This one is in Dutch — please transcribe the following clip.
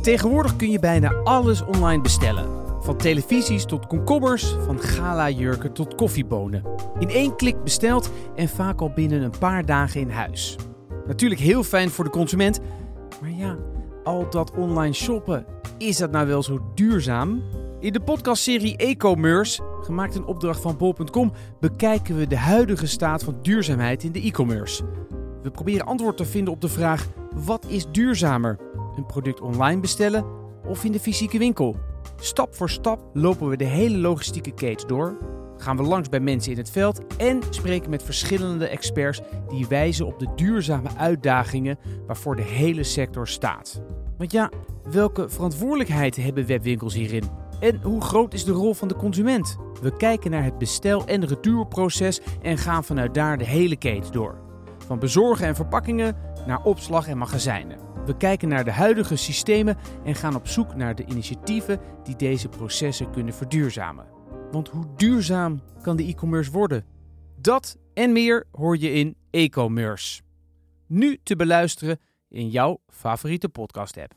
Tegenwoordig kun je bijna alles online bestellen. Van televisies tot komkommers, van gala-jurken tot koffiebonen. In één klik besteld en vaak al binnen een paar dagen in huis. Natuurlijk heel fijn voor de consument, maar ja, al dat online shoppen, is dat nou wel zo duurzaam? In de podcastserie E-commerce, gemaakt in opdracht van bol.com, bekijken we de huidige staat van duurzaamheid in de e-commerce. We proberen antwoord te vinden op de vraag: wat is duurzamer? Een product online bestellen of in de fysieke winkel? Stap voor stap lopen we de hele logistieke keten door, gaan we langs bij mensen in het veld en spreken met verschillende experts die wijzen op de duurzame uitdagingen waarvoor de hele sector staat. Want ja, welke verantwoordelijkheid hebben webwinkels hierin? En hoe groot is de rol van de consument? We kijken naar het bestel- en retourproces en gaan vanuit daar de hele keten door. Van bezorgen en verpakkingen naar opslag en magazijnen. We kijken naar de huidige systemen en gaan op zoek naar de initiatieven die deze processen kunnen verduurzamen. Want hoe duurzaam kan de e-commerce worden? Dat en meer hoor je in e-commerce. Nu te beluisteren in jouw favoriete podcast-app.